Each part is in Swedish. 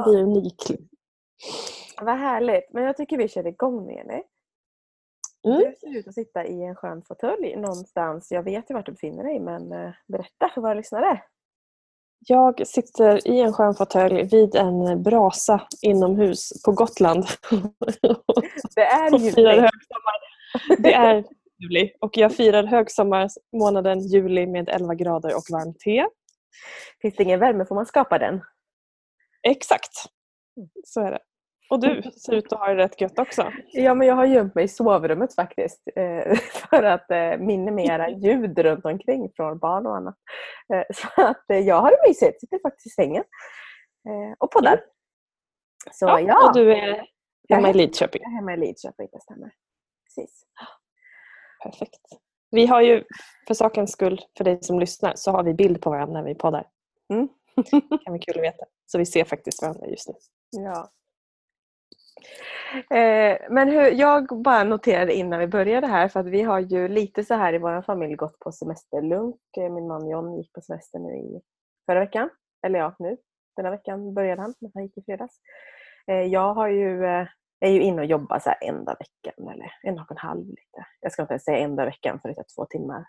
Man blir unik. Vad härligt. Men jag tycker vi kör igång Jenny. Mm. Du ser ut att sitta i en skön fåtölj någonstans. Jag vet ju vart du befinner dig men eh, berätta för våra lyssnare. Jag sitter i en skön fåtölj vid en brasa inomhus på Gotland. Det är juli. Det är juli och jag firar högsommarmånaden juli med 11 grader och varmt te. Finns det ingen värme får man skapa den. Exakt, så är det. Och du ser ut att ha det rätt gött också. Ja, men jag har gömt mig i sovrummet faktiskt eh, för att eh, minimera ljud runt omkring från barn och annat. Eh, så att jag har det mysigt, sitter faktiskt i sängen och poddar. Så ja, Ja, Och du är hemma i Jag Lidköping. är hemma i Lidköping, det stämmer. Precis. Perfekt. Vi har ju, för sakens skull, för dig som lyssnar, så har vi bild på varandra när vi poddar. Mm. Det kan vara kul att veta. Så vi ser faktiskt varandra just nu. Ja. Eh, men hur, jag bara noterade innan vi började här för att vi har ju lite så här i vår familj gått på semesterlunk. Eh, min man John gick på semester nu i förra veckan. Eller ja, nu. Denna veckan började han, men han gick i fredags. Eh, jag har ju, eh, är ju inne och jobbar så här en dag veckan eller en och en halv lite. Jag ska inte ens säga en dag veckan för det är två timmar.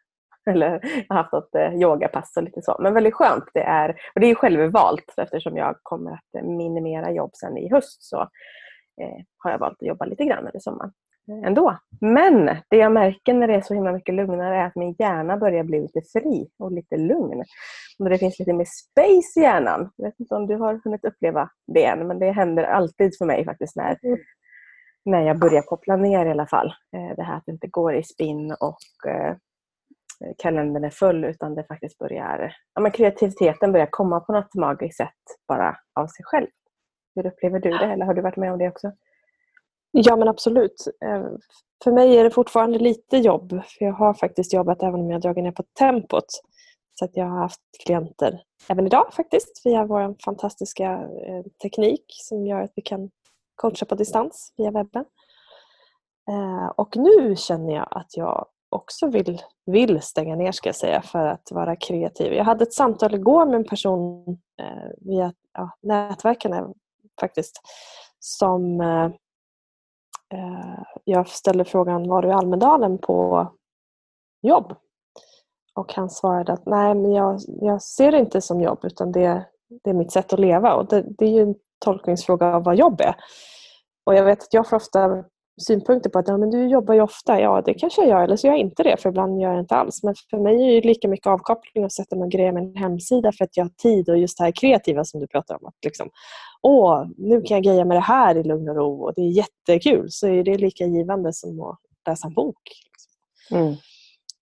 Eller jag har haft något eh, yogapass och lite så. Men väldigt skönt. Det är, och det är självvalt eftersom jag kommer att eh, minimera jobb sen i höst så eh, har jag valt att jobba lite grann över sommaren eh, ändå. Men det jag märker när det är så himla mycket lugnare är att min hjärna börjar bli lite fri och lite lugn. Och det finns lite mer space i hjärnan. Jag vet inte om du har hunnit uppleva det än, men det händer alltid för mig faktiskt när, när jag börjar koppla ner i alla fall. Det här att det inte går i spinn och kalendern är full utan det faktiskt börjar, ja, men kreativiteten börjar komma på något magiskt sätt bara av sig själv. Hur upplever du det? Eller har du varit med om det också? Ja men absolut. Eh, för mig är det fortfarande lite jobb. För jag har faktiskt jobbat även om jag har dragit ner på tempot. Så att jag har haft klienter även idag faktiskt via vår fantastiska eh, teknik som gör att vi kan coacha på distans via webben. Eh, och nu känner jag att jag också vill, vill stänga ner ska jag säga för att vara kreativ. Jag hade ett samtal igår med en person eh, via ja, nätverken faktiskt som eh, eh, jag ställde frågan var du i Almedalen på jobb? Och han svarade att nej men jag, jag ser det inte som jobb utan det, det är mitt sätt att leva och det, det är ju en tolkningsfråga av vad jobb är. Och jag vet att jag får ofta synpunkter på att ja, men du jobbar ju ofta. Ja, det kanske jag gör, eller så gör jag inte det, för ibland gör jag inte alls. Men för mig är det lika mycket avkoppling att sätta mig och greja med en hemsida för att jag har tid och just det här kreativa som du pratar om. Att liksom, Åh, nu kan jag greja med det här i lugn och ro och det är jättekul. Så är det lika givande som att läsa en bok. Mm.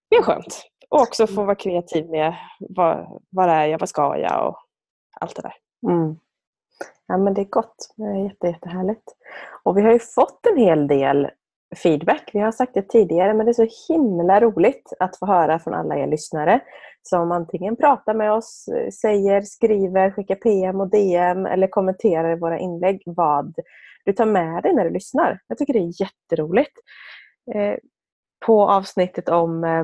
Det är skönt. Och också få vara kreativ med vad, vad är jag, vad ska jag och allt det där. Mm. Ja, men det är gott. Det är jätte, jättehärligt. Och vi har ju fått en hel del feedback. Vi har sagt det tidigare, men det är så himla roligt att få höra från alla er lyssnare som antingen pratar med oss, säger, skriver, skickar PM och DM eller kommenterar i våra inlägg vad du tar med dig när du lyssnar. Jag tycker det är jätteroligt. Eh, på avsnittet om eh,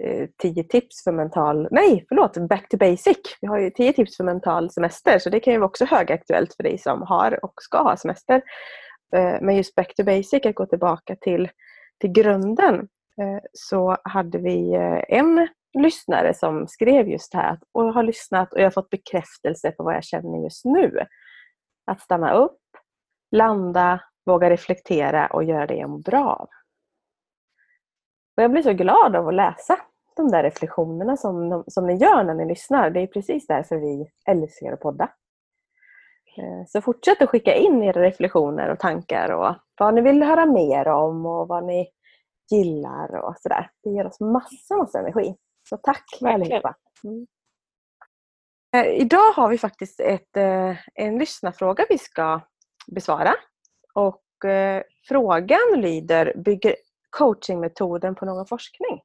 Eh, tio 10 tips för mental... Nej, förlåt! Back to basic. Vi har ju 10 tips för mental semester så det kan ju vara också högaktuellt för dig som har och ska ha semester. Eh, men just back to basic, att gå tillbaka till, till grunden, eh, så hade vi en lyssnare som skrev just det här och har lyssnat och jag har fått bekräftelse på vad jag känner just nu. Att stanna upp, landa, våga reflektera och göra det jag mår bra av. Och jag blir så glad av att läsa de där reflektionerna som, som ni gör när ni lyssnar. Det är precis därför vi älskar att podda. Eh, Så fortsätt att skicka in era reflektioner och tankar och vad ni vill höra mer om och vad ni gillar och sådär. Det ger oss massa, massa energi. Så tack Verkligen. allihopa! Mm. Eh, Idag har vi faktiskt ett, eh, en lyssnarfråga vi ska besvara. Och frågan lyder, bygger coachingmetoden på någon forskning?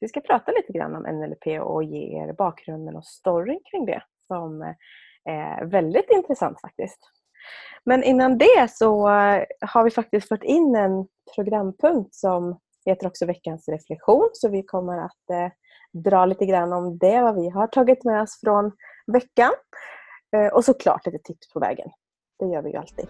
Vi ska prata lite grann om NLP och ge er bakgrunden och storyn kring det som är väldigt intressant faktiskt. Men innan det så eh, har vi faktiskt fått in en programpunkt som heter också veckans reflektion. Så vi kommer att eh, dra lite grann om det, vad vi har tagit med oss från veckan. Eh, och såklart lite tips på vägen. Det gör vi ju alltid.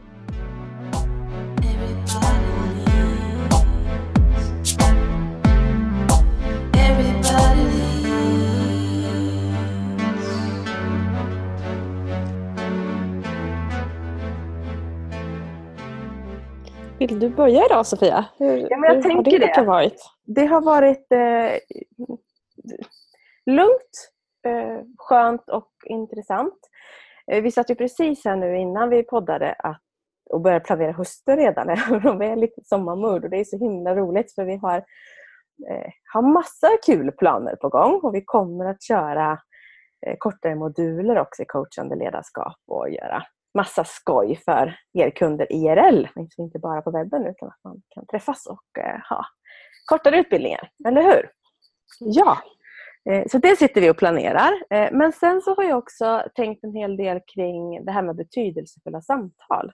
Vill du börja idag Sofia? Hur, ja, men jag hur tänker har din vecka det. varit? Det har varit eh, lugnt, eh, skönt och intressant. Eh, vi satt ju precis här nu innan vi poddade att, och började planera hösten redan. vi är lite sommarmood och det är så himla roligt för vi har, eh, har massa kul planer på gång och vi kommer att köra eh, kortare moduler också i coachande ledarskap och göra massa skoj för er kunder IRL. Inte bara på webben utan att man kan träffas och eh, ha kortare utbildningar. Eller hur? Ja. Eh, så det sitter vi och planerar. Eh, men sen så har jag också tänkt en hel del kring det här med betydelsefulla samtal.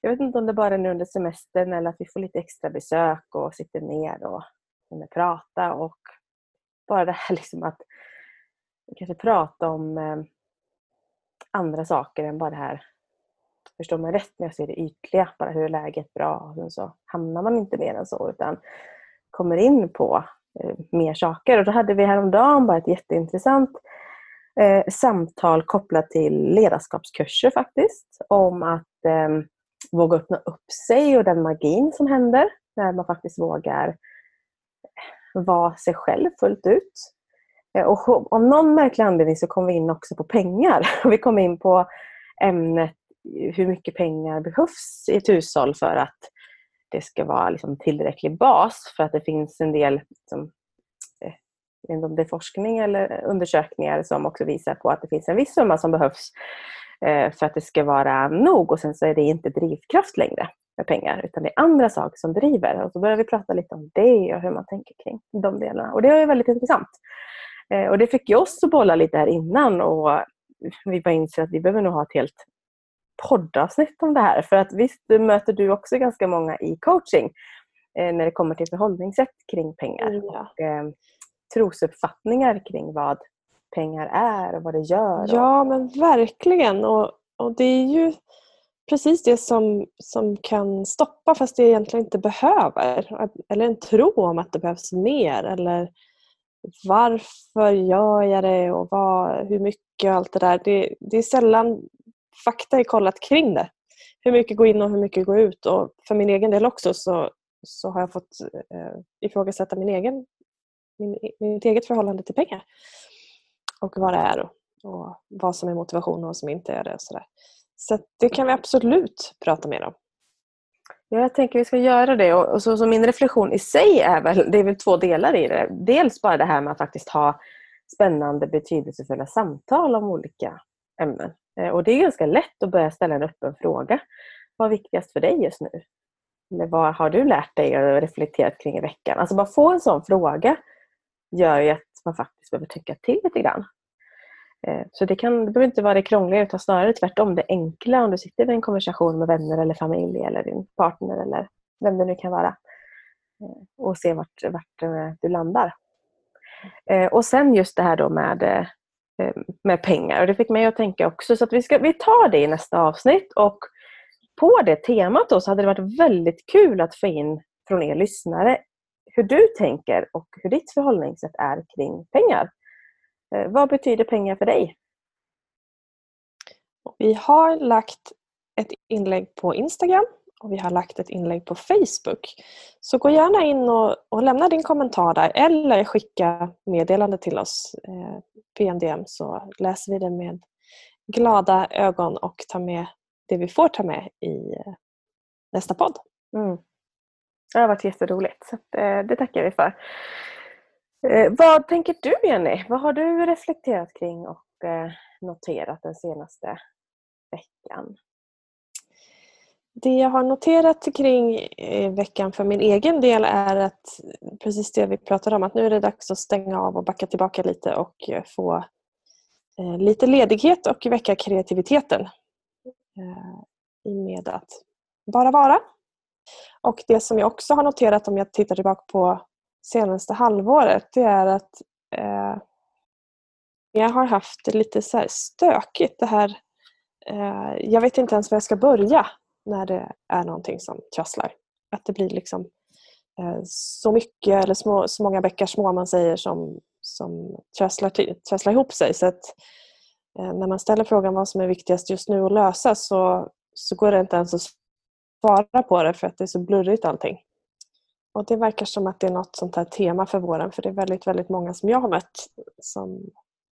Jag vet inte om det bara är nu under semestern eller att vi får lite extra besök och sitter ner och kan prata och bara det här liksom att kanske prata om andra saker än bara det här förstår mig rätt när jag ser det ytliga, bara hur är läget bra, och så hamnar man inte mer än så utan kommer in på eh, mer saker. Och då hade vi häromdagen bara ett jätteintressant eh, samtal kopplat till ledarskapskurser faktiskt. Om att eh, våga öppna upp sig och den magin som händer när man faktiskt vågar eh, vara sig själv fullt ut. Eh, och om någon märklig anledning så kom vi in också på pengar. Vi kom in på ämnet hur mycket pengar behövs i ett hushåll för att det ska vara liksom tillräcklig bas för att det finns en del liksom, eh, jag vet inte om det är forskning eller undersökningar som också visar på att det finns en viss summa som behövs eh, för att det ska vara nog och sen så är det inte drivkraft längre med pengar utan det är andra saker som driver. Och så börjar vi prata lite om det och hur man tänker kring de delarna. Och det är väldigt intressant. Eh, och det fick ju oss att bolla lite här innan och vi bara inser att vi behöver nog ha ett helt poddavsnitt om det här. För att visst möter du också ganska många i coaching eh, när det kommer till förhållningssätt kring pengar. Mm, ja. Och, eh, trosuppfattningar kring vad pengar är och vad det gör. Ja, men verkligen. Och, och det är ju precis det som, som kan stoppa fast det egentligen inte behöver. Eller en tro om att det behövs mer. Eller varför gör jag det och vad, hur mycket och allt det där. Det, det är sällan fakta är kollat kring det. Hur mycket går in och hur mycket går ut. Och för min egen del också så, så har jag fått eh, ifrågasätta min egen, min, mitt eget förhållande till pengar. Och vad det är och, och vad som är motivation och vad som inte är det. Så där. så det kan vi absolut prata mer om. Ja, jag tänker vi ska göra det. Och, så, så min reflektion i sig är väl, det är väl två delar i det. Dels bara det här med att faktiskt ha spännande, betydelsefulla samtal om olika ämnen. Eh, och det är ganska lätt att börja ställa en öppen fråga. Vad är viktigast för dig just nu? Eller vad har du lärt dig och reflekterat kring i veckan? Alltså bara få en sån fråga gör ju att man faktiskt behöver tycka till lite grann. Eh, så det, kan, det behöver inte vara det krångliga utan snarare tvärtom det enkla om du sitter i en konversation med vänner eller familj eller din partner eller vem det nu kan vara. Eh, och se vart, vart du landar. Och sen just det här då med Eh, med pengar. Och Det fick mig att tänka också. Så att vi, ska, vi tar det i nästa avsnitt. Och på det temat då så hade det varit väldigt kul att få in från er lyssnare hur du tänker och hur ditt förhållningssätt är kring pengar. Eh, vad betyder pengar för dig? Vi har lagt ett inlägg på Instagram och vi har lagt ett inlägg på Facebook. Så gå gärna in och, och lämna din kommentar där eller skicka meddelande till oss eh, PNDM så läser vi det med glada ögon och tar med det vi får ta med i eh, nästa podd. Mm. Det har varit jätteroligt. Så eh, det tackar vi för. Eh, vad tänker du Jenny? Vad har du reflekterat kring och eh, noterat den senaste veckan? Det jag har noterat kring eh, veckan för min egen del är att precis det vi pratade om, att nu är det dags att stänga av och backa tillbaka lite och eh, få eh, lite ledighet och väcka kreativiteten i med att bara vara. Och det som jag också har noterat om jag tittar tillbaka på senaste halvåret det är att eh, jag har haft det lite så stökigt det här eh, jag vet inte ens var jag ska börja när det är någonting som trasslar. Att det blir liksom eh, så mycket eller små, så många bäckar små man säger som, som trasslar, till, trasslar ihop sig. Så att, eh, när man ställer frågan vad som är viktigast just nu att lösa så, så går det inte ens att svara på det för att det är så blurrigt allting. Och Det verkar som att det är något sånt här tema för våren för det är väldigt, väldigt många som jag har mött som,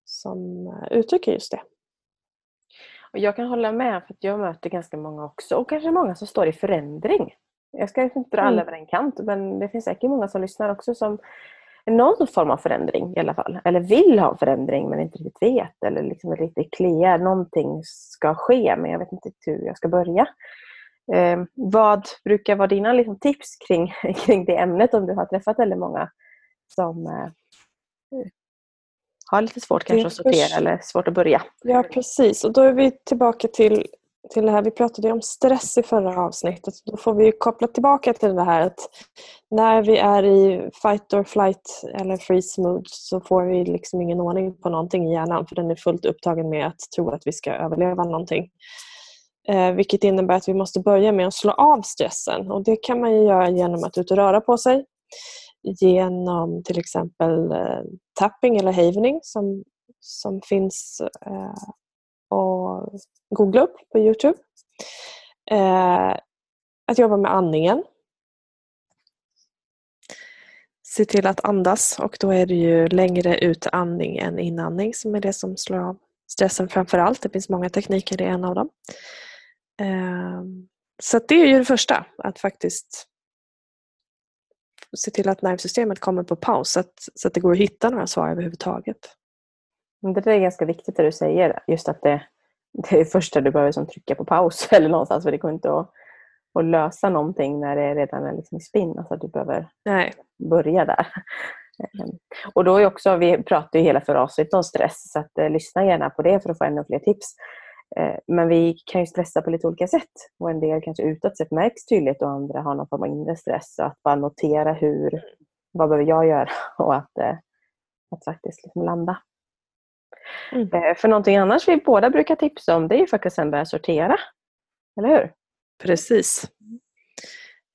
som eh, uttrycker just det. Och jag kan hålla med för att jag möter ganska många också och kanske många som står i förändring. Jag ska inte dra alla mm. över en kant men det finns säkert många som lyssnar också som någon form av förändring i alla fall. Eller vill ha förändring men inte riktigt vet. Eller liksom är lite kliar. Någonting ska ske men jag vet inte hur jag ska börja. Eh, vad brukar vara dina liksom, tips kring, kring det ämnet om du har träffat väldigt många som eh, har lite svårt kanske att sortera eller svårt att börja? Ja precis och då är vi tillbaka till, till det här vi pratade om stress i förra avsnittet. Då får vi koppla tillbaka till det här att när vi är i fight or flight eller freeze mood så får vi liksom ingen ordning på någonting i hjärnan för den är fullt upptagen med att tro att vi ska överleva någonting. Eh, vilket innebär att vi måste börja med att slå av stressen. Och Det kan man göra genom att ut och röra på sig. Genom till exempel eh, tapping eller havening som, som finns eh, att googla upp på Youtube. Eh, att jobba med andningen. Se till att andas och då är det ju längre utandning än inandning som är det som slår av stressen framför allt. Det finns många tekniker, det är en av dem. Så det är ju det första, att faktiskt se till att nervsystemet kommer på paus så att, så att det går att hitta några svar överhuvudtaget. Det är ganska viktigt det du säger, just att det, det är det första du behöver som trycka på paus eller någonstans för det går inte att, att lösa någonting när det redan är liksom i spinn. Alltså du behöver Nej. börja där. Ehm, och då är också, vi pratade ju hela förra avsnittet om stress så att, eh, lyssna gärna på det för att få ännu fler tips. Eh, men vi kan ju stressa på lite olika sätt och en del kanske utåt sett märks tydligt och andra har någon form av inre stress. Så att bara notera hur, vad behöver jag göra och att, eh, att faktiskt liksom landa. Mm. Eh, för någonting annars vi båda brukar tipsa om det är ju faktiskt sen börja sortera. Eller hur? Precis.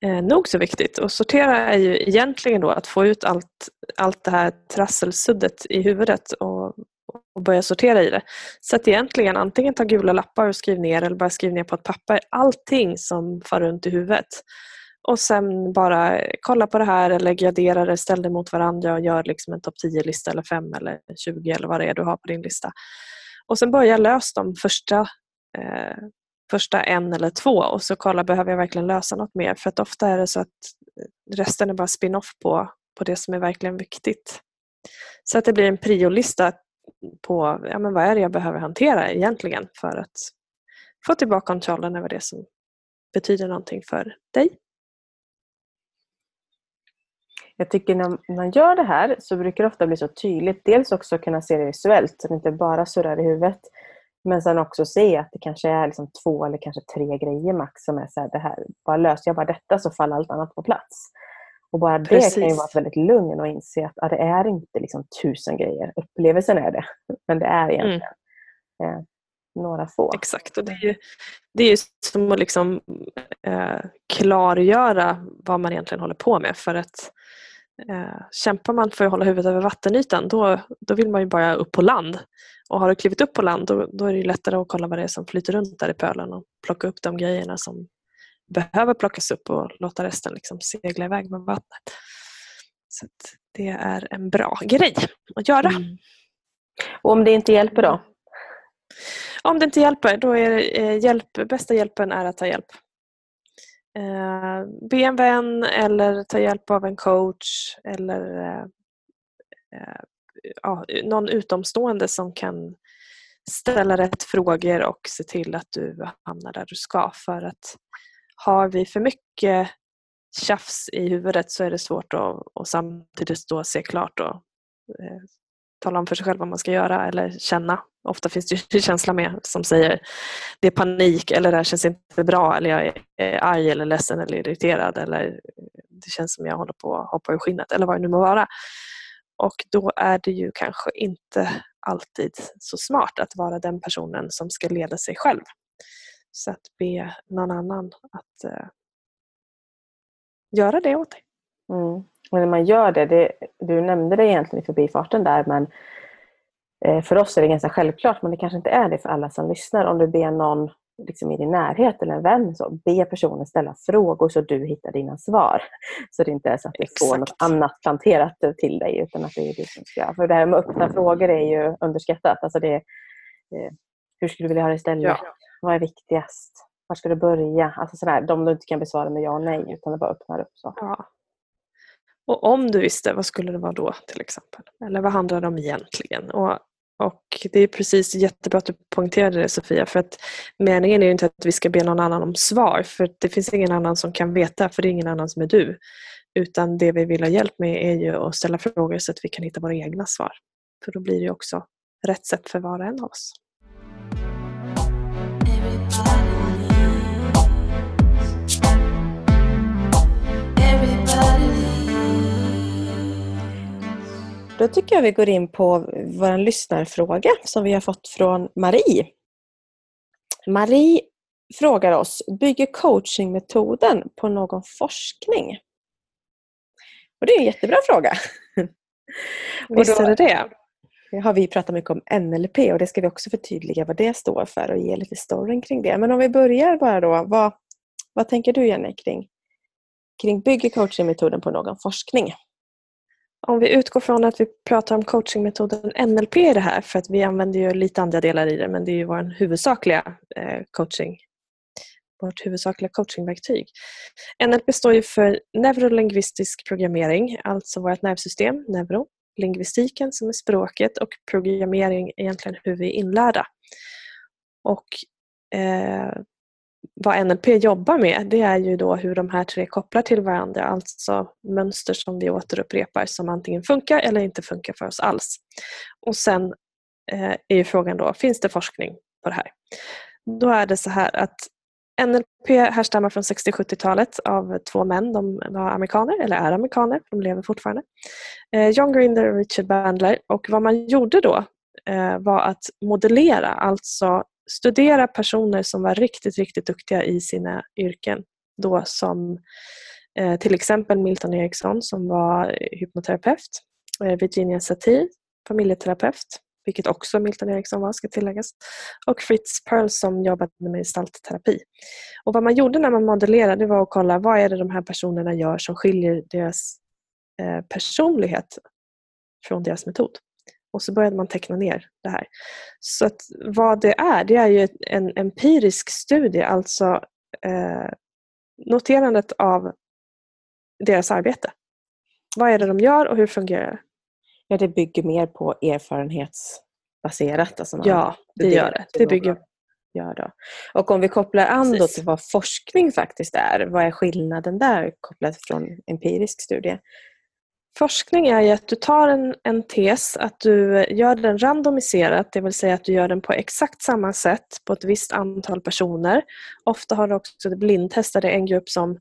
Eh, nog så viktigt. Och sortera är ju egentligen då att få ut allt, allt det här trasselsuddet i huvudet och och börja sortera i det. Så att egentligen antingen ta gula lappar och skriv ner eller bara skriv ner på ett papper allting som far runt i huvudet. Och sen bara kolla på det här eller gradera det, ställ det mot varandra och gör liksom en topp 10-lista eller 5 eller 20 eller vad det är du har på din lista. Och sen börja lösa de första, eh, första en eller två och så kolla, behöver jag verkligen lösa något mer? För att ofta är det så att resten är bara spin-off på, på det som är verkligen viktigt. Så att det blir en priolista på ja, men vad är det jag behöver hantera egentligen för att få tillbaka kontrollen över det som betyder någonting för dig. Jag tycker när man gör det här så brukar det ofta bli så tydligt. Dels också kunna se det visuellt så det inte bara surrar i huvudet. Men sen också se att det kanske är liksom två eller kanske tre grejer max som är så här, det här, bara löser jag bara detta så faller allt annat på plats. Och bara Precis. det kan ju vara ett väldigt lugn och inse att ja, det är inte liksom tusen grejer. Upplevelsen är det, men det är egentligen mm. eh, några få. Exakt, och det är ju, det är ju som att liksom, eh, klargöra vad man egentligen håller på med. För att eh, kämpar man för att hålla huvudet över vattenytan då, då vill man ju bara upp på land. Och har du klivit upp på land då, då är det lättare att kolla vad det är som flyter runt där i pölen och plocka upp de grejerna som behöver plockas upp och låta resten liksom segla iväg med vattnet. Så det är en bra grej att göra. Mm. Och om det inte hjälper då? Om det inte hjälper, då är eh, hjälp, bästa hjälpen är att ta hjälp. Eh, be en vän eller ta hjälp av en coach eller eh, eh, ja, någon utomstående som kan ställa rätt frågor och se till att du hamnar där du ska. För att har vi för mycket tjafs i huvudet så är det svårt att och samtidigt då se klart och eh, tala om för sig själv vad man ska göra eller känna. Ofta finns det ju känsla med som säger det är panik eller det här känns inte bra eller jag är arg eller ledsen eller irriterad eller det känns som jag håller på att hoppa ur skinnet eller vad det nu må vara. Och då är det ju kanske inte alltid så smart att vara den personen som ska leda sig själv så att be någon annan att eh, göra det åt dig. Mm. Och när man gör det, det, du nämnde det egentligen i förbifarten där, men eh, för oss är det ganska självklart, men det kanske inte är det för alla som lyssnar. Om du ber någon liksom i din närhet eller en vän, så be personen ställa frågor så du hittar dina svar. Så det inte är så att du får något annat planterat till dig, utan att det är du som ska... För det här med öppna frågor är ju underskattat. Alltså det, eh, hur skulle du vilja ha det istället? Ja. Vad är viktigast? Var ska du börja? Alltså sådär, de du inte kan besvara med ja och nej, utan det bara öppnar upp. Så. Ja. Och om du visste, vad skulle det vara då till exempel? Eller vad handlar det om egentligen? Och och det är precis jättebra att du poängterade det Sofia, för att meningen är ju inte att vi ska be någon annan om svar, för det finns ingen annan som kan veta, för det är ingen annan som är du. Utan det vi vill ha hjälp med är ju att ställa frågor så att vi kan hitta våra egna svar. För då blir det också rätt sätt för var och en av oss. Då tycker jag vi går in på vår lyssnarfråga som vi har fått från Marie. Marie frågar oss, bygger coachingmetoden på någon forskning? Och Det är en jättebra fråga. Visst är det det. har vi pratat mycket om NLP och det ska vi också förtydliga vad det står för och ge lite storyn kring det. Men om vi börjar bara då, vad, vad tänker du Jenny kring, kring bygger coachingmetoden på någon forskning? Om vi utgår från att vi pratar om coachingmetoden NLP i det här, för att vi använder ju lite andra delar i det, men det är ju vår huvudsakliga eh, coaching, vårt huvudsakliga coachingverktyg. NLP står ju för neurolingvistisk programmering, alltså vårt nervsystem, neuro, lingvistiken som är språket och programmering egentligen hur vi är inlärda. Och eh, vad NLP jobbar med det är ju då hur de här tre kopplar till varandra, alltså mönster som vi återupprepar som antingen funkar eller inte funkar för oss alls. Och sen eh, är ju frågan då, finns det forskning på det här? Då är det så här att NLP härstammar från 60-70-talet av två män. De var amerikaner, eller är amerikaner, de lever fortfarande. Eh, John Grinder och Richard Bandler. Och vad man gjorde då eh, var att modellera, alltså studera personer som var riktigt, riktigt duktiga i sina yrken. Då som eh, till exempel Milton Eriksson som var hypnoterapeut, eh, Virginia Satie, familjeterapeut, vilket också Milton Eriksson var ska tilläggas, och Fritz Perl som jobbade med gestaltterapi. Och vad man gjorde när man modellerade var att kolla vad är det de här personerna gör som skiljer deras eh, personlighet från deras metod. Och så började man teckna ner det här. Så att vad det är, det är ju en empirisk studie, alltså eh, noterandet av deras arbete. Vad är det de gör och hur fungerar det? Ja, det bygger mer på erfarenhetsbaserat. Alltså ja, det gör det. Det bygger... Gör då. Och om vi kopplar an då till vad forskning faktiskt är, vad är skillnaden där kopplat från empirisk studie? Forskning är ju att du tar en, en tes, att du gör den randomiserat, det vill säga att du gör den på exakt samma sätt på ett visst antal personer. Ofta har du också blindtestade en grupp som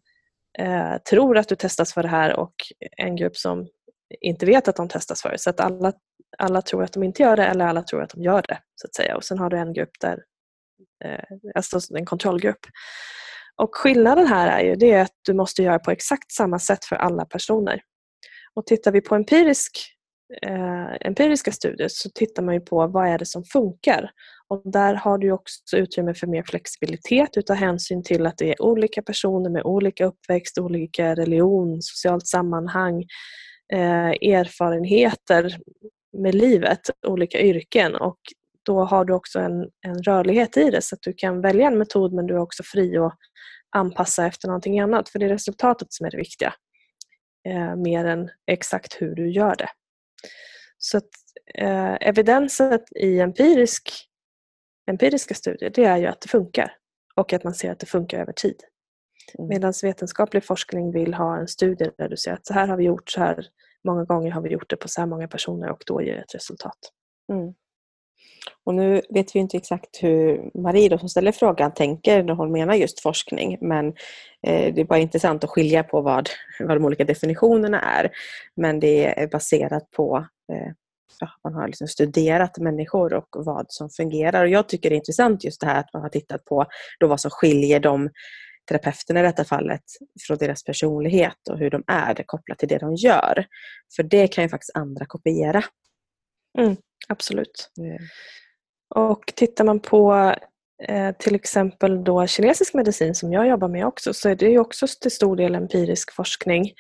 eh, tror att du testas för det här och en grupp som inte vet att de testas för det. Så att alla, alla tror att de inte gör det eller alla tror att de gör det. så att säga. Och Sen har du en grupp där, eh, alltså en kontrollgrupp. Och Skillnaden här är ju det att du måste göra på exakt samma sätt för alla personer. Och tittar vi på empirisk, eh, empiriska studier så tittar man på vad är det som funkar. Och där har du också utrymme för mer flexibilitet utav hänsyn till att det är olika personer med olika uppväxt, olika religion, socialt sammanhang, eh, erfarenheter med livet, olika yrken. Och då har du också en, en rörlighet i det så att du kan välja en metod men du är också fri att anpassa efter någonting annat för det är resultatet som är det viktiga eh, mer än exakt hur du gör det. Så att, eh, evidenset i empirisk, empiriska studier det är ju att det funkar och att man ser att det funkar över tid. Mm. Medan vetenskaplig forskning vill ha en studie där du ser att så här har vi gjort, så här många gånger har vi gjort det på så här många personer och då ger det ett resultat. Mm. Och nu vet vi inte exakt hur Marie då, som ställer frågan tänker när hon menar just forskning. Men eh, det är bara intressant att skilja på vad, vad de olika definitionerna är. Men det är baserat på eh, ja, man har liksom studerat människor och vad som fungerar. Och Jag tycker det är intressant just det här att man har tittat på då vad som skiljer de terapeuterna i detta fallet från deras personlighet och hur de är kopplat till det de gör. För det kan ju faktiskt andra kopiera. Mm, absolut. Mm. Och tittar man på eh, till exempel då kinesisk medicin som jag jobbar med också så är det ju också till stor del empirisk forskning.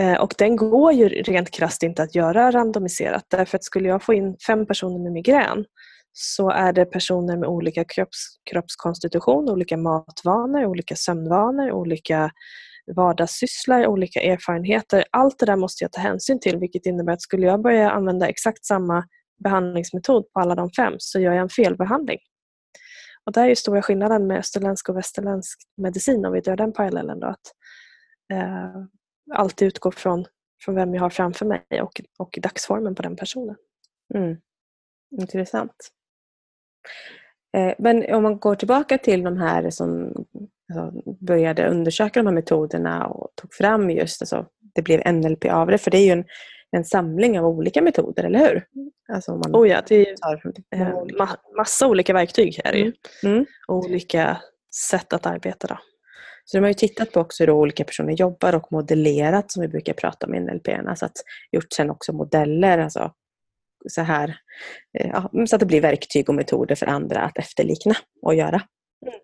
Eh, och den går ju rent krasst inte att göra randomiserat därför att skulle jag få in fem personer med migrän så är det personer med olika kropps, kroppskonstitution, olika matvanor, olika sömnvanor, olika vardagssysslor, olika erfarenheter. Allt det där måste jag ta hänsyn till vilket innebär att skulle jag börja använda exakt samma behandlingsmetod på alla de fem så gör jag en felbehandling. Och där är ju stora skillnaden med österländsk och västerländsk medicin om vi drar den parallellen. Då, att, eh, alltid utgå från, från vem jag har framför mig och, och dagsformen på den personen. Mm. Intressant. Eh, men om man går tillbaka till de här som alltså, började undersöka de här metoderna och tog fram just, alltså, det blev NLP av det, för det är ju en, en samling av olika metoder, eller hur? Alltså man oh ja, det är eh, ma massa olika verktyg här mm. Mm. olika sätt att arbeta. Då. Så de har ju tittat på också hur olika personer jobbar och modellerat som vi brukar prata om i NLP. Alltså att gjort sen också modeller, alltså så här, eh, ja, så att det blir verktyg och metoder för andra att efterlikna och göra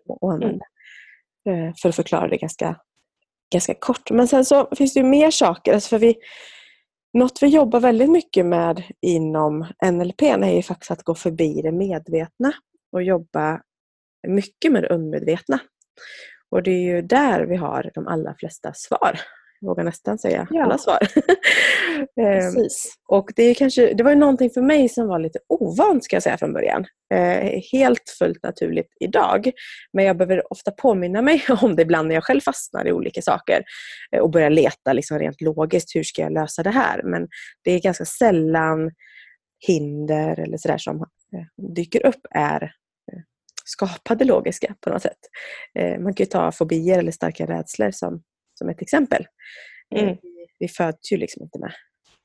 och mm. använda. Mm. För att förklara det ganska, ganska kort. Men sen så finns det ju mer saker. Alltså för vi, något vi jobbar väldigt mycket med inom NLP är ju faktiskt att gå förbi det medvetna och jobba mycket med det undermedvetna. Och det är ju där vi har de allra flesta svar vågar nästan säga ja. alla svar. Ehm, och det, är kanske, det var ju någonting för mig som var lite ovant ska jag säga från början. Eh, helt fullt naturligt idag. Men jag behöver ofta påminna mig om det ibland när jag själv fastnar i olika saker eh, och börjar leta liksom rent logiskt, hur ska jag lösa det här? Men det är ganska sällan hinder eller sådär som eh, dyker upp är eh, skapade logiska på något sätt. Eh, man kan ju ta fobier eller starka rädslor som som ett exempel. Eh, mm. Vi, vi föds ju liksom inte med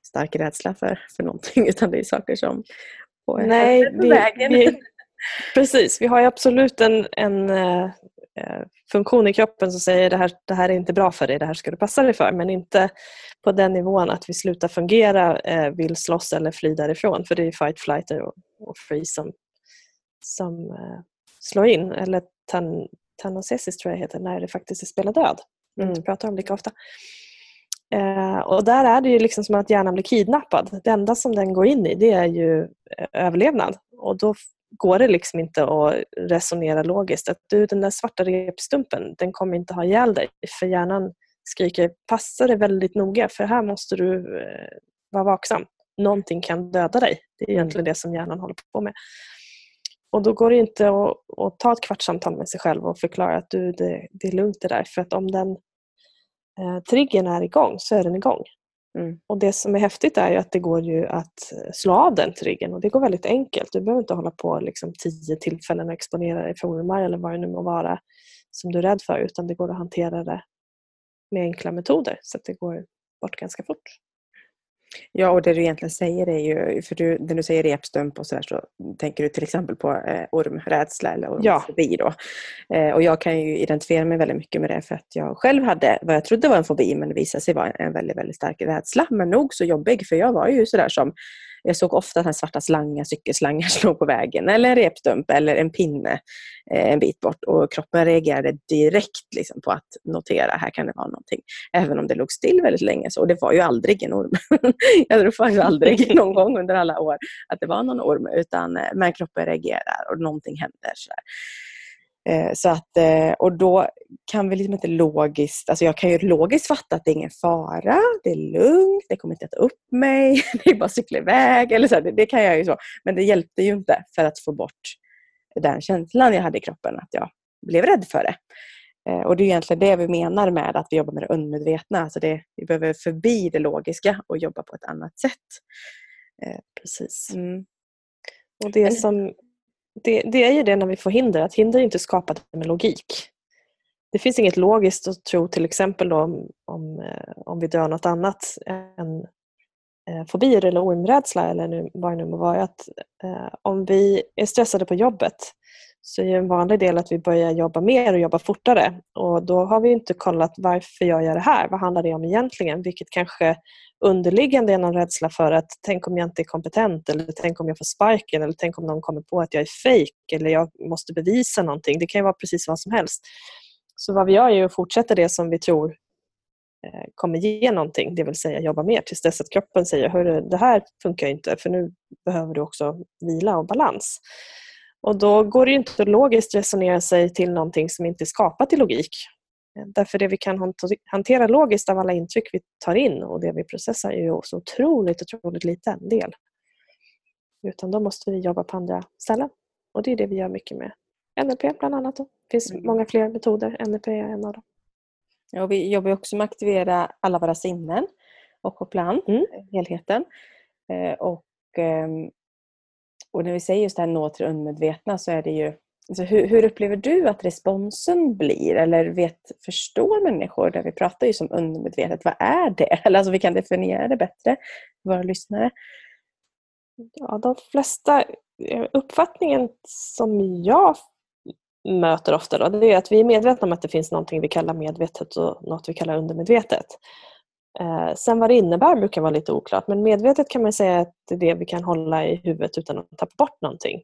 stark rädsla för, för någonting utan det är saker som får Nej, vi, vägen. Vi, precis, vi har absolut en, en uh, funktion i kroppen som säger det här, det här är inte bra för dig, det här ska du passa dig för. Men inte på den nivån att vi slutar fungera, uh, vill slåss eller fly därifrån. För det är fight, flight och, och free som, som uh, slår in. Eller tan, tanosesis tror jag heter, när det faktiskt är spela död mm. inte pratar om lika ofta. Eh, och där är det ju liksom som att hjärnan blir kidnappad. Det enda som den går in i det är ju eh, överlevnad. Och då går det liksom inte att resonera logiskt. Att du, den där svarta repstumpen, den kommer inte ha ihjäl dig. För hjärnan skriker passa dig väldigt noga för här måste du eh, vara vaksam. Någonting kan döda dig. Det är egentligen det som hjärnan håller på med. Och då går det inte att, att ta ett kvartssamtal med sig själv och förklara att du, det, det är lugnt det där. För att om den eh, triggern är igång så är den igång. Mm. Och Det som är häftigt är att det går ju att slå av den triggern och det går väldigt enkelt. Du behöver inte hålla på liksom tio tillfällen och exponera dig för ormar eller vad det nu må vara som du är rädd för utan det går att hantera det med enkla metoder så att det går bort ganska fort. Ja, och det du egentligen säger är ju, för du, när du säger repstump och så där så tänker du till exempel på eh, ormrädsla eller ormfobi ja. då. Eh, och jag kan ju identifiera mig väldigt mycket med det för att jag själv hade vad jag trodde var en fobi men det visade sig vara en väldigt, väldigt stark rädsla. Men nog så jobbig för jag var ju sådär som jag såg ofta här svarta slangar, cykelslangar låg på vägen eller en repstump eller en pinne eh, en bit bort och kroppen reagerade direkt liksom, på att notera här kan det vara någonting. Även om det låg still väldigt länge. Så, och det var ju aldrig en orm. jag tror ju aldrig någon gång under alla år att det var någon orm utan eh, men kroppen reagerar och någonting händer. Sådär. Eh, så att, eh, och då kan vi liksom inte logiskt, alltså jag kan ju logiskt fatta att det är ingen fara, det är lugnt, det kommer inte att äta upp mig, det är bara att cykla iväg. Eller så, det, det, kan jag ju så. Men det hjälpte ju inte för att få bort den känslan jag hade i kroppen, att jag blev rädd för det. Eh, och det är egentligen det vi menar med att vi jobbar med det undermedvetna. Alltså det, vi behöver förbi det logiska och jobba på ett annat sätt. Precis. Mm. Och det som det, det, är ju det när vi får hinder, att hinder är inte skapade med logik. Det finns inget logiskt att tro till exempel om, om, eh, om vi dör något annat än, eh, fobier eller ormrädsla eller nu, vad det nu må vara. Att, eh, om vi är stressade på jobbet så är en vanlig del att vi börjar jobba mer och jobba fortare. Och då har vi inte kollat varför jag gör det här. Vad handlar det om egentligen? Vilket kanske underliggande är någon rädsla för att tänk om jag inte är kompetent eller tänk om jag får sparken eller tänk om någon kommer på att jag är fejk eller jag måste bevisa någonting. Det kan vara precis vad som helst. Så vad vi gör är att fortsätta det som vi tror eh, kommer ge någonting, det vill säga jobba mer tills dess att kroppen säger Hörru, det här funkar inte för nu behöver du också vila och balans. Och då går det inte att logiskt resonera sig till någonting som inte är skapat i logik. Därför det vi kan hantera logiskt av alla intryck vi tar in och det vi processar är ju så otroligt, otroligt liten del. Utan då måste vi jobba på andra ställen. Och det är det vi gör mycket med NLP bland annat. Det finns mm. många fler metoder. NLP är en av dem. Ja, vi jobbar också med att aktivera alla våra sinnen och koppla an mm. helheten. Eh, och, ehm, och när vi säger just det här nå till det undermedvetna så är det ju Alltså hur, hur, upplever du att responsen blir? Eller vet, förstår människor, där vi pratar ju som undermedvetet, vad är det? Eller alltså vi kan definiera det bättre för våra lyssnare. Ja, de flesta, eh, uppfattningen som jag möter ofta då, det är att vi är medvetna om att det finns någonting vi kallar medvetet och något vi kallar undermedvetet. Eh, sen vad det innebär brukar vara lite oklart men medvetet kan man säga att det är det vi kan hålla i huvudet utan att tappa bort någonting.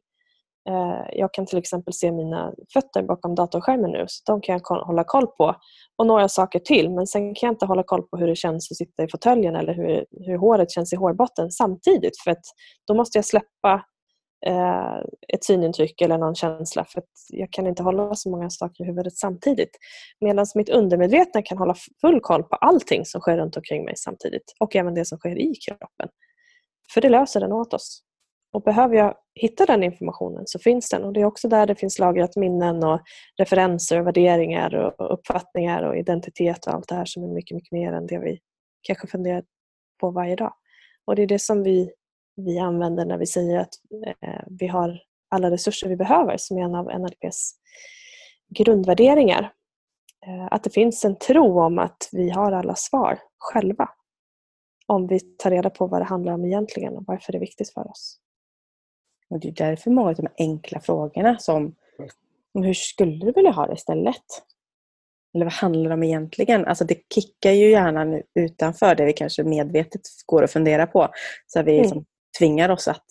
Eh, jag kan till exempel se mina fötter bakom datorskärmen nu så de kan jag hålla koll på. Och några saker till men sen kan jag inte hålla koll på hur det känns att sitta i fåtöljen eller hur, hur håret känns i hårbotten samtidigt för att då måste jag släppa Eh, ett synintryck eller någon känsla för att jag kan inte hålla så många saker i huvudet samtidigt. Medan mitt undermedvetna kan hålla full koll på allting som sker runt omkring mig samtidigt och även det som sker i kroppen. För det löser den åt oss. Och behöver jag hitta den informationen så finns den. Och Det är också där det finns lagrat minnen och referenser, och värderingar och uppfattningar och identitet och allt det här som är mycket, mycket mer än det vi kanske funderar på varje dag. Och Det är det som vi, vi använder när vi säger att eh, vi har alla resurser vi behöver som är en av NLPs grundvärderingar. Eh, att det finns en tro om att vi har alla svar själva. Om vi tar reda på vad det handlar om egentligen och varför det är viktigt för oss. Och det är därför många av de enkla frågorna som hur skulle du vilja ha det istället? Eller vad handlar det om egentligen? Alltså det kickar ju hjärnan utanför det vi kanske medvetet går och funderar på. Så vi mm. Liksom tvingar oss att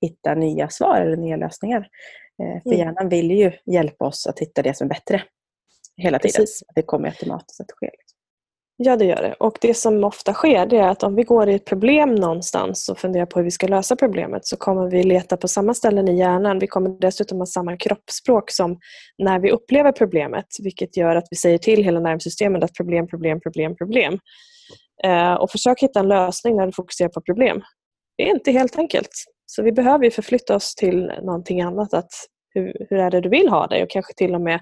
hitta nya svar eller nya lösningar. Eh, för mm. hjärnan vill ju hjälpa oss att hitta det som är bättre hela tiden. Precis. Det kommer automatiskt att ske. Ja, det gör det. Och det som ofta sker det är att om vi går i ett problem någonstans och funderar på hur vi ska lösa problemet så kommer vi leta på samma ställen i hjärnan. Vi kommer dessutom ha samma kroppsspråk som när vi upplever problemet vilket gör att vi säger till hela nervsystemet att problem, problem, problem, problem. Eh, och försök hitta en lösning när du fokuserar på problem. Det är inte helt enkelt. Så vi behöver förflytta oss till någonting annat. Att hur, hur är det du vill ha det? Och kanske till och med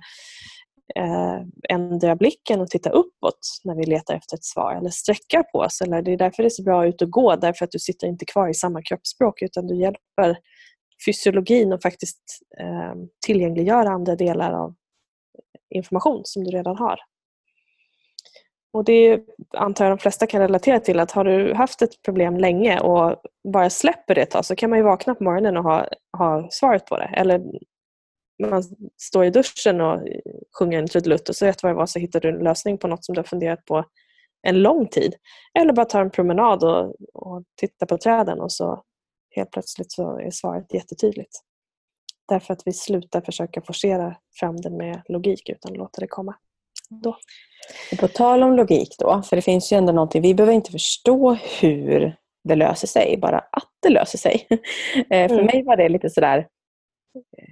eh, ändra blicken och titta uppåt när vi letar efter ett svar eller sträcka på oss. Eller det är därför det är så bra att ut och gå, därför att du sitter inte kvar i samma kroppsspråk utan du hjälper fysiologin att faktiskt eh, tillgängliggöra andra delar av information som du redan har. Och Det antar jag de flesta kan relatera till att har du haft ett problem länge och bara släpper det ett tag så kan man ju vakna på morgonen och ha, ha svaret på det. Eller man står i duschen och sjunger en trudelutt och så rätt vad det var så hittar du en lösning på något som du har funderat på en lång tid. Eller bara ta en promenad och, och titta på träden och så helt plötsligt så är svaret jättetydligt. Därför att vi slutar försöka forcera fram det med logik utan låta det komma. Då. Och på tal om logik då, för det finns ju ändå någonting, vi behöver inte förstå hur det löser sig, bara att det löser sig. Eh, för mm. mig var det lite sådär eh,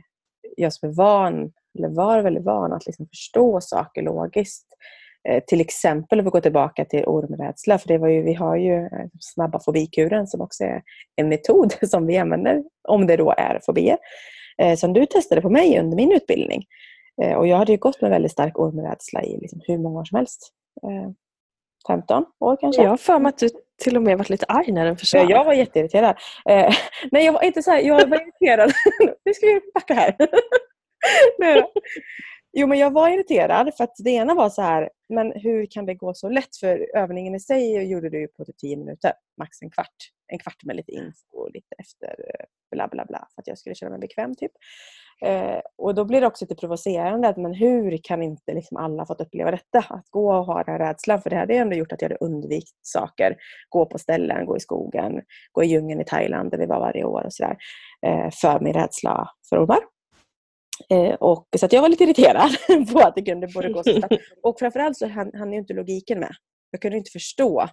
jag som är van, eller var väldigt van att liksom förstå saker logiskt. Eh, till exempel om vi går tillbaka till ormrädsla, för det var ju, vi har ju snabba fobikuren som också är en metod som vi använder om det då är fobier. Som du testade på mig under min utbildning. Eh, och jag hade ju gått med väldigt stark ormrädsla i liksom hur många år som helst. 15 eh, år kanske. Jag har för mig att du till och med varit lite arg när den försvann. Jag var jätteirriterad. Eh, nej, jag var inte så här, jag var irriterad. nu ska vi backa här. nej, jo, men jag var irriterad för att det ena var så här, men hur kan det gå så lätt? För övningen i sig gjorde du på typ 10 minuter, max en kvart. En kvart med lite info och lite efter bla bla bla för att jag skulle känna mig bekväm. Typ. Eh, och då blir det också lite provocerande att men hur kan inte liksom alla fått uppleva detta? Att gå och ha den rädslan. För det hade ändå gjort att jag hade undvikit saker. Gå på ställen, gå i skogen, gå i djungeln i Thailand där vi var varje år och sådär. Eh, för min rädsla för ormar. Eh, och, så jag var lite irriterad på att det kunde både gå så snabbt. Och framförallt så hann, hann inte logiken med. Jag kunde inte förstå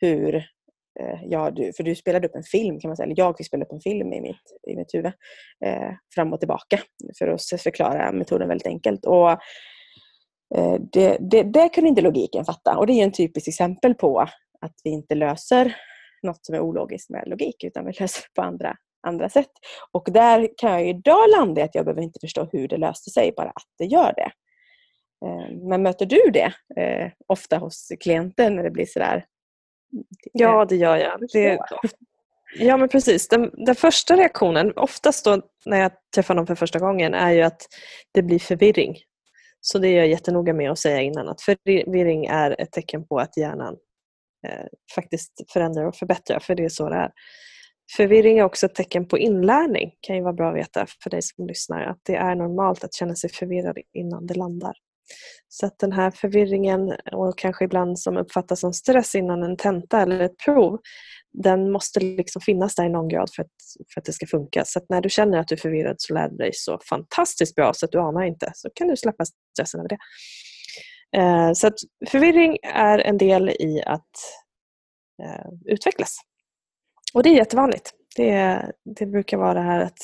hur Eh, Eh, ja, du, för du spelade upp en film kan man säga, eller jag fick spela upp en film i mitt, i mitt huvud eh, fram och tillbaka för att förklara metoden väldigt enkelt. Och, eh, det, det, det kunde inte logiken fatta och det är en typiskt exempel på att vi inte löser något som är ologiskt med logik utan vi löser det på andra, andra sätt. Och där kan jag idag landa i att jag behöver inte förstå hur det löste sig, bara att det gör det. Eh, men möter du det eh, ofta hos klienten när det blir sådär Ja, det gör jag. Det, ja, men precis. Den, den, första reaktionen, oftast då när jag träffar någon för första gången, är ju att det blir förvirring. Så det är jag jättenoga med att säga innan, att förvirring är ett tecken på att hjärnan eh, faktiskt förändrar och förbättrar, för det är så det är. Förvirring är också ett tecken på inlärning, kan ju vara bra att veta för dig som lyssnar, att det är normalt att känna sig förvirrad innan det landar. Så att den här förvirringen och kanske ibland som uppfattas som stress innan en tenta eller ett prov, den måste liksom finnas där i någon grad för att, för att det ska funka. Så att när du känner att du är förvirrad så lär du dig så fantastiskt bra så att du anar inte. Så kan du släppa stressen över det. Eh, så att förvirring är en del i att eh, utvecklas. Och det är jättevanligt. Det, det brukar vara det här att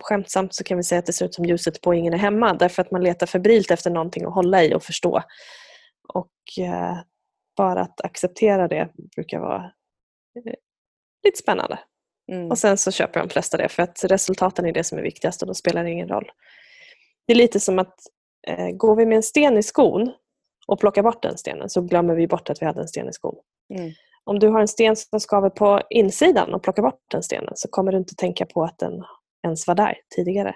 skämtsamt så kan vi säga att det ser ut som ljuset på ingen är hemma därför att man letar febrilt efter någonting att hålla i och förstå. Och eh, bara att acceptera det brukar vara eh, lite spännande. Mm. Och sen så köper de flesta det för att resultaten är det som är viktigast och då spelar det ingen roll. Det är lite som att eh, går vi med en sten i skon och plockar bort den stenen så glömmer vi bort att vi hade en sten i skon. Mm. Om du har en sten som skaver på insidan och plockar bort den stenen så kommer du inte tänka på att den ens var där tidigare.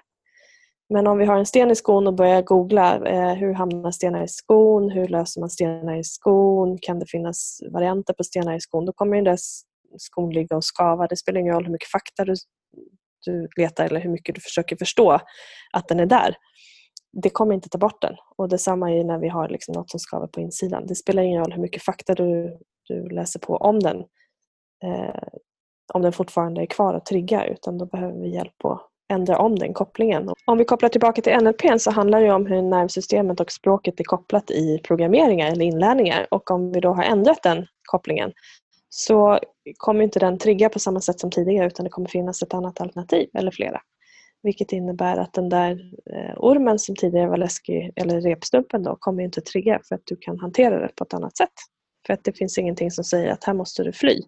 Men om vi har en sten i skon och börjar googla eh, hur hamnar stenar i skon, hur löser man stenar i skon, kan det finnas varianter på stenar i skon, då kommer den där skon ligga och skava. Det spelar ingen roll hur mycket fakta du, du letar eller hur mycket du försöker förstå att den är där. Det kommer inte ta bort den. Och Detsamma är när vi har liksom något som skaver på insidan. Det spelar ingen roll hur mycket fakta du, du läser på om den. Eh, om den fortfarande är kvar och triggar utan då behöver vi hjälp att ändra om den kopplingen. Om vi kopplar tillbaka till NLP så handlar det om hur nervsystemet och språket är kopplat i programmeringar eller inlärningar och om vi då har ändrat den kopplingen så kommer inte den trigga på samma sätt som tidigare utan det kommer finnas ett annat alternativ eller flera. Vilket innebär att den där eh, ormen som tidigare var läskig, eller repstumpen då, kommer inte trigga för att du kan hantera det på ett annat sätt. För att det finns ingenting som säger att här måste du fly.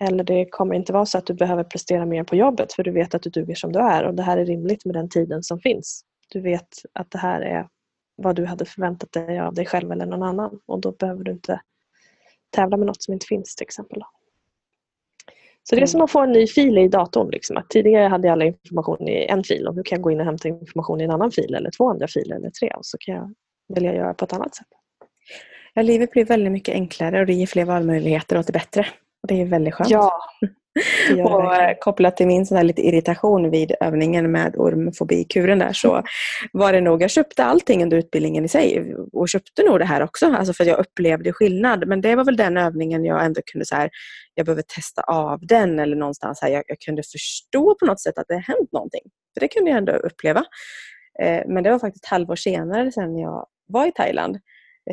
Eller det kommer inte vara så att du behöver prestera mer på jobbet för du vet att du duger som du är och det här är rimligt med den tiden som finns. Du vet att det här är vad du hade förväntat dig av dig själv eller någon annan och då behöver du inte tävla med något som inte finns till exempel. Så det är som att få en ny fil i datorn. Liksom. Att tidigare hade jag all information i en fil och nu kan jag gå in och hämta information i en annan fil eller två andra filer eller tre och så kan jag välja att göra på ett annat sätt. Ja, livet blir väldigt mycket enklare och det ger fler valmöjligheter och det bättre. Det är väldigt skönt. Ja, och eh, kopplat till min sån här lite irritation vid övningen med ormfobikuren där så var det nog, jag köpte allting under utbildningen i sig och köpte nog det här också, alltså för jag upplevde skillnad. Men det var väl den övningen jag ändå kunde så här, jag behöver testa av den eller någonstans här, jag, jag kunde förstå på något sätt att det hänt någonting. För det kunde jag ändå uppleva. Eh, men det var faktiskt ett halvår senare sen jag var i Thailand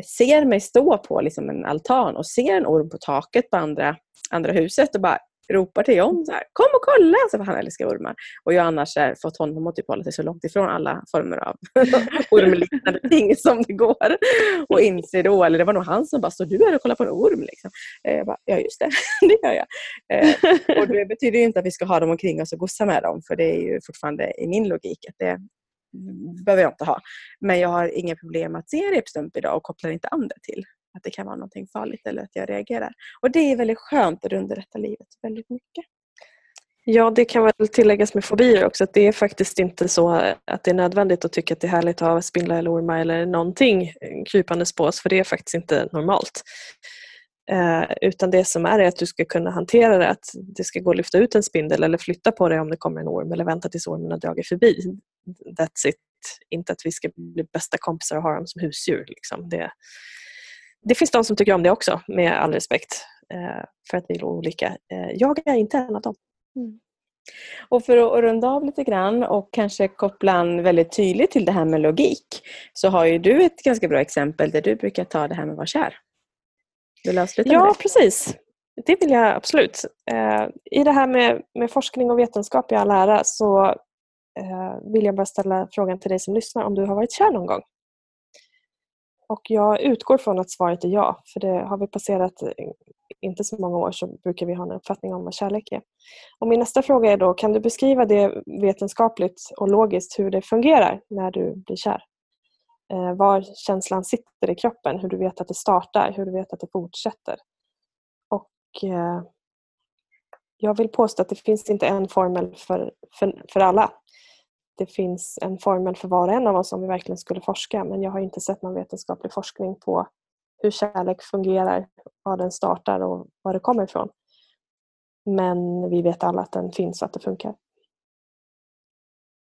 ser mig stå på liksom en altan och ser en orm på taket på andra, andra huset och bara ropar till John så här, kom och kolla! Så han älskar ormar. Och jag har annars fått honom att typ hålla sig så långt ifrån alla former av ormliknande ting som det går. Och inser då, eller det var nog han som bara, står du här och kollar på en orm? Liksom. Eh, jag bara, ja just det, det gör jag. Eh, och det betyder inte att vi ska ha dem omkring oss och gossa med dem, för det är ju fortfarande i min logik att det, behöver jag inte ha. Men jag har inga problem att se en repstump idag och kopplar inte an det till att det kan vara någonting farligt eller att jag reagerar. Och det är väldigt skönt att det underlättar livet väldigt mycket. Ja, det kan väl tilläggas med fobier också att det är faktiskt inte så eh, att det är nödvändigt att tycka att det är härligt att ha spindlar eller ormar eller någonting eh, krypandes på oss för det är faktiskt inte normalt. Eh, utan det som är är att du ska kunna hantera det, att det ska gå att lyfta ut en spindel eller flytta på det om det kommer en orm eller vänta tills ormen har dragit förbi. That's it. Inte att vi ska bli bästa kompisar och ha dem som husdjur. Liksom. Det, det finns de som tycker om det också, med all respekt. Eh, för att vi är olika. Eh, jag är inte en av dem. Mm. Och för att runda av lite grann och kanske koppla an väldigt tydligt till det här med logik så har ju du ett ganska bra exempel där du brukar ta det här med att vara kär. Vill du avsluta Ja, det? precis. Det vill jag absolut. Eh, I det här med, med forskning och vetenskap i all ära så vill jag bara ställa frågan till dig som lyssnar om du har varit kär någon gång. Och jag utgår från att svaret är ja, för det har vi passerat eh, inte så många år så brukar vi ha en uppfattning om vad kärlek är. Och min nästa fråga är då, kan du beskriva det vetenskapligt och logiskt hur det fungerar när du blir kär? Eh, var känslan sitter i kroppen, hur du vet att det startar, hur du vet att det fortsätter. Och eh, jag vill påstå att det finns inte en formel för, för, för alla. Det finns en formel för var och en av oss om vi verkligen skulle forska men jag har inte sett någon vetenskaplig forskning på hur kärlek fungerar, var den startar och var det kommer ifrån. Men vi vet alla att den finns och att det funkar.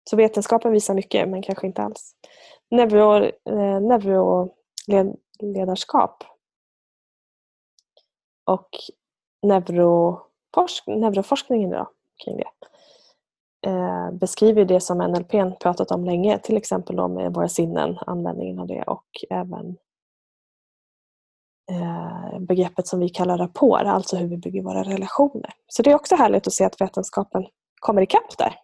Så vetenskapen visar mycket, men kanske inte alls. Neuro, eh, neuroledarskap och neuroforsk, neuroforskningen då, kring det eh, beskriver det som NLP pratat om länge, till exempel då med våra sinnen, användningen av det och även Eh, begreppet som vi kallar rapport, alltså hur vi bygger våra relationer. Så det är också härligt att se att vetenskapen kommer ikapp där.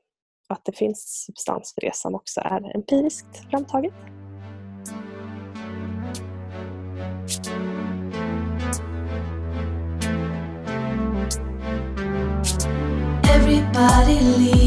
Att det finns substans för det som också är empiriskt framtaget. Everybody